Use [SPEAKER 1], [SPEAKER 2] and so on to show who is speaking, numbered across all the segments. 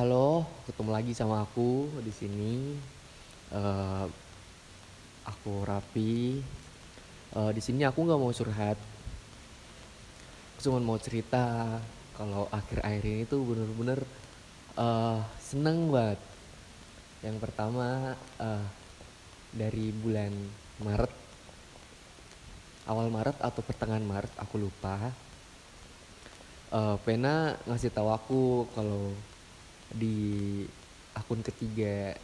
[SPEAKER 1] Halo, ketemu lagi sama aku di sini. Eh, aku Rapi. Eh, di sini aku nggak mau curhat. Cuma mau cerita kalau akhir-akhir ini tuh bener-bener eh, seneng banget. Yang pertama eh, dari bulan Maret, awal Maret atau pertengahan Maret, aku lupa. Eh, Pena ngasih tahu aku kalau di akun ketiga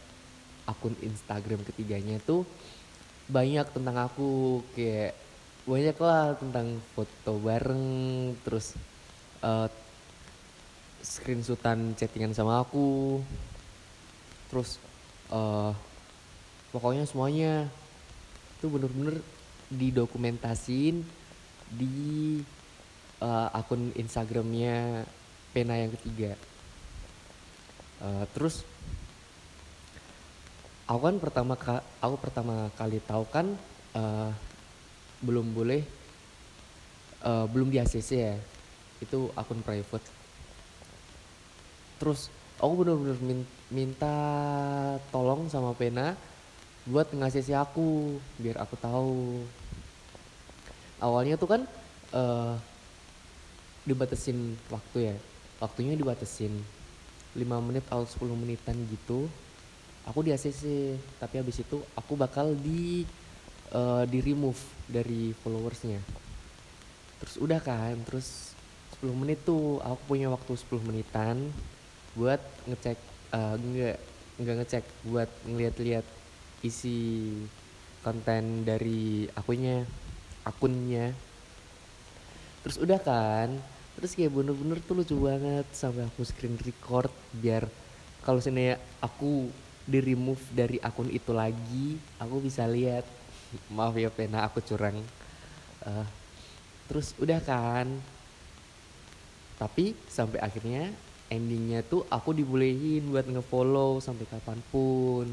[SPEAKER 1] akun Instagram ketiganya tuh banyak tentang aku kayak banyak lah tentang foto bareng terus eh screenshotan chattingan sama aku terus eh pokoknya semuanya itu bener-bener didokumentasin di eh, akun Instagramnya Pena yang ketiga Eh, terus aku kan pertama aku pertama kali tahu kan eh, belum boleh eh, belum di ACC ya itu akun private. Terus aku bener-bener min- minta tolong sama Pena buat nge-ACC aku biar aku tahu. Awalnya tuh kan eh dibatasin waktu ya waktunya dibatasin 5 menit atau 10 menitan gitu aku di ACC tapi habis itu aku bakal di eh, di remove dari followersnya. Terus udah kan terus 10 menit tuh aku punya waktu 10 menitan buat ngecek eh, enggak enggak ngecek buat ngeliat-liat isi konten dari akunya akunnya. Terus udah kan terus kayak bener-bener tuh lucu banget sampai aku screen record biar kalau seandainya aku di remove dari akun itu lagi aku bisa lihat. Maaf ya pena aku curang. Eh, terus udah kan. Tapi sampai akhirnya endingnya tuh aku dibolehin buat ngefollow sampai kapan pun.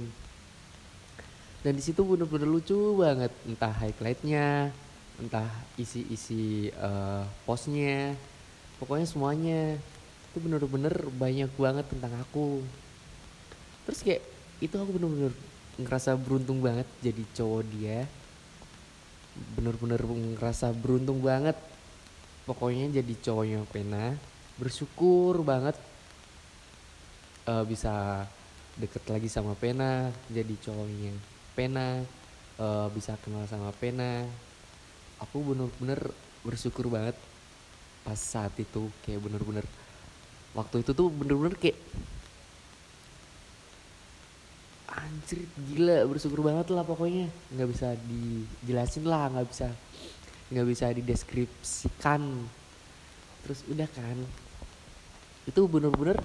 [SPEAKER 1] Dan di situ bener-bener lucu banget. Entah highlightnya entah isi-isi eh, postnya pokoknya semuanya. Itu bener-bener banyak banget tentang aku. Terus kayak itu aku bener-bener ngerasa beruntung banget jadi cowok dia. Bener-bener ngerasa beruntung banget. Pokoknya jadi cowoknya pena bersyukur banget eh, bisa deket lagi sama pena jadi cowoknya pena eh, bisa kenal sama pena aku bener-bener bersyukur banget pas saat itu kayak bener-bener waktu itu tuh bener-bener kayak anjir gila bersyukur banget lah pokoknya. Nggak bisa dijelasin lah nggak bisa nggak bisa dideskripsikan. Terus udah kan itu bener-bener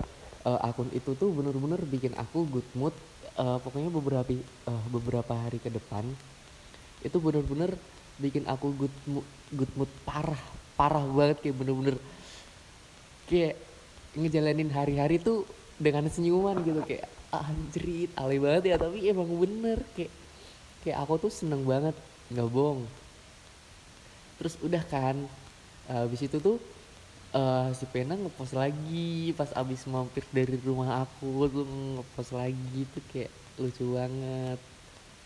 [SPEAKER 1] eh, akun itu tuh bener-bener bikin aku good mood. Eh, pokoknya beberapa eh, beberapa hari ke depan itu bener-bener bikin aku good mood, good mood parah parah banget kayak bener-bener kayak ngejalanin hari-hari tuh dengan senyuman gitu kayak anjrit alay banget ya tapi emang bener kayak kayak aku tuh seneng banget nggak bohong. Terus udah kan habis itu tuh eh, si Pena ngepost lagi pas abis mampir dari rumah aku tuh ngepost lagi tuh kayak lucu banget.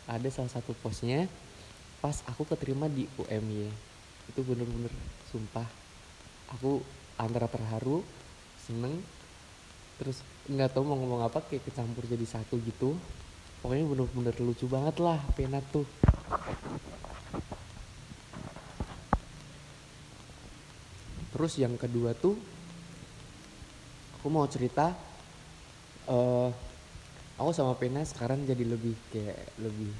[SPEAKER 1] Ada salah satu postnya pas aku keterima di UMY itu bener-bener sumpah aku antara terharu seneng terus nggak tahu mau ngomong apa kayak kecampur jadi satu gitu. Pokoknya bener-bener lucu banget lah Pena tuh terus yang kedua tuh aku mau cerita eh aku sama Pena sekarang jadi lebih kayak lebih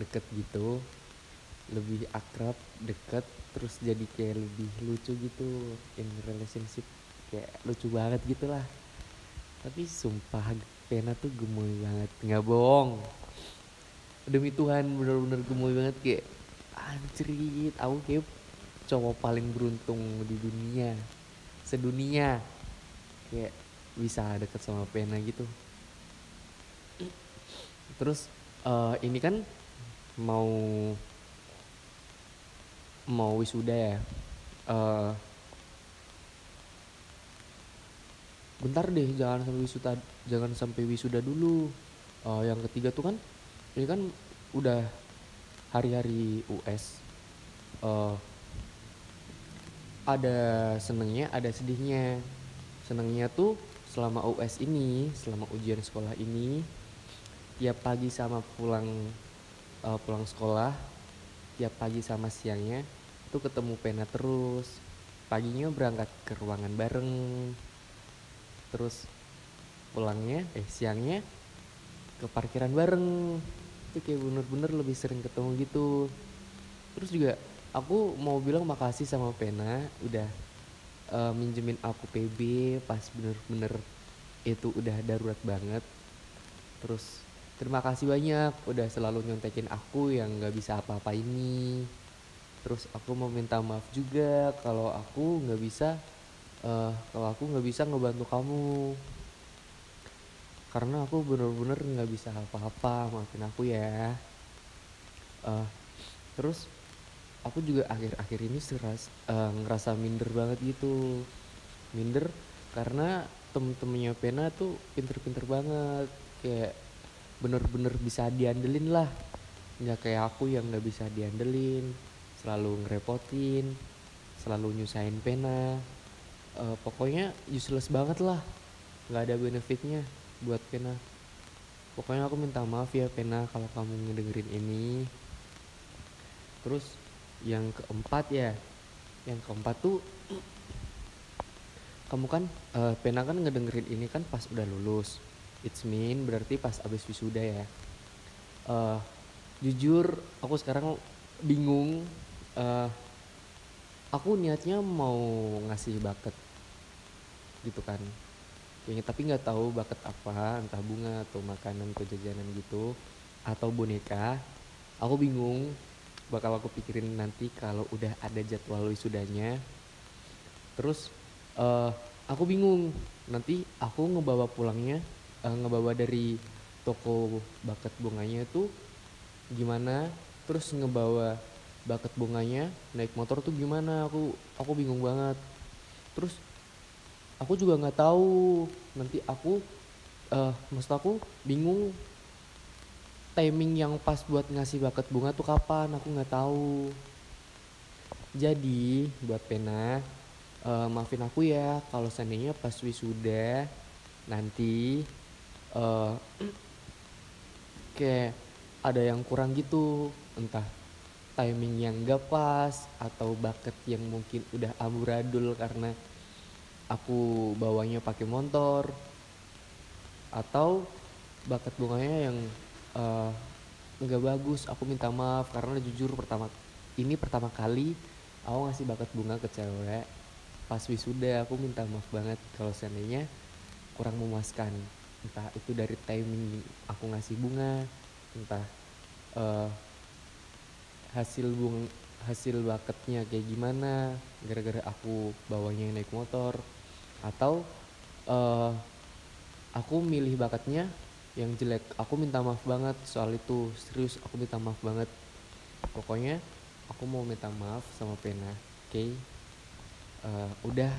[SPEAKER 1] deket gitu lebih akrab deket terus jadi kayak lebih lucu gitu in relationship. Kayak lucu banget gitu lah tapi sumpah Pena tuh gemoy banget. Nggak bohong. Demi Tuhan bener-bener gemoy banget. Kayak anjrit aku kayak cowok paling beruntung di dunia. Sedunia. Kayak bisa deket sama Pena gitu. Terus eh, ini kan mau mau wisuda ya. Eh, bentar deh jangan sampai wisuda jangan sampai wisuda dulu. Uh, yang ketiga tuh kan ini kan udah hari-hari US uh, ada senengnya ada sedihnya. Senengnya tuh selama US ini selama ujian sekolah ini tiap pagi sama pulang uh, pulang sekolah tiap pagi sama siangnya tuh ketemu pena terus. Paginya berangkat ke ruangan bareng. Terus pulangnya eh siangnya ke parkiran bareng. Itu kayak bener-bener lebih sering ketemu gitu. Terus juga aku mau bilang makasih sama Pena udah uh, minjemin aku PB pas bener-bener itu udah darurat banget. Terus terima kasih banyak udah selalu nyontekin aku yang nggak bisa apa-apa ini. Terus aku mau minta maaf juga kalau aku nggak bisa uh, kalau aku nggak bisa ngebantu kamu. Karena aku bener-bener nggak bisa apa-apa maafin aku ya. Uh, terus aku juga akhir-akhir ini seras, uh, ngerasa minder banget gitu. Minder karena temen-temennya Pena tuh pinter-pinter banget kayak bener-bener bisa diandelin lah. Nggak kayak aku yang nggak bisa diandelin selalu ngerepotin selalu nyusahin Pena. Uh, pokoknya useless banget lah. Nggak ada benefitnya buat Pena. Pokoknya aku minta maaf ya Pena kalau kamu ngedengerin ini. Terus yang keempat ya. Yang keempat tuh kamu kan uh, pena kan ngedengerin ini kan pas udah lulus it's mean berarti pas abis wisuda ya. Uh, jujur aku sekarang bingung uh, aku niatnya mau ngasih baket gitu kan. Ya, tapi nggak tahu baket apa entah bunga atau makanan atau jajanan gitu atau boneka. Aku bingung bakal aku pikirin nanti kalau udah ada jadwal wisudanya. Terus uh, aku bingung nanti aku ngebawa pulangnya uh, ngebawa dari toko bakat bunganya itu gimana? Terus ngebawa bakat bunganya naik motor tuh gimana? Aku aku bingung banget. Terus aku juga nggak tahu. Nanti aku uh, maksud aku bingung timing yang pas buat ngasih bakat bunga tuh kapan? Aku nggak tahu. Jadi buat pena uh, maafin aku ya kalau seandainya pas wisuda nanti uh, kayak ada yang kurang gitu entah timing yang gak pas atau baket yang mungkin udah amburadul karena aku bawanya pakai motor atau bakat bunganya yang uh, nggak bagus aku minta maaf karena jujur pertama ini pertama kali aku ngasih bakat bunga ke cewek. Pas wisuda aku minta maaf banget kalau seandainya kurang memuaskan entah itu dari timing aku ngasih bunga entah uh, hasil bung hasil bakatnya kayak gimana gara-gara aku bawanya naik motor atau uh, aku milih bakatnya yang jelek aku minta maaf banget soal itu serius aku minta maaf banget pokoknya aku mau minta maaf sama Pena oke okay? uh, eh, udah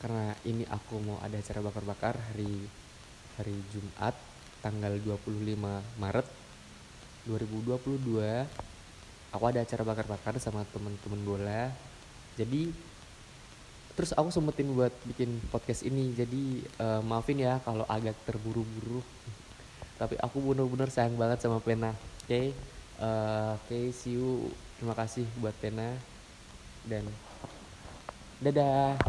[SPEAKER 1] karena ini aku mau ada acara bakar-bakar hari hari Jumat tanggal 25 Maret 2022 aku ada acara bakar-bakar sama temen-temen bola. Jadi terus aku sempetin buat bikin podcast ini. Jadi uh, maafin ya kalau agak terburu-buru. Tapi aku bener-bener sayang banget sama Pena. Oke okay? uh, oke okay, see you. Terima kasih buat Pena. Dan dadah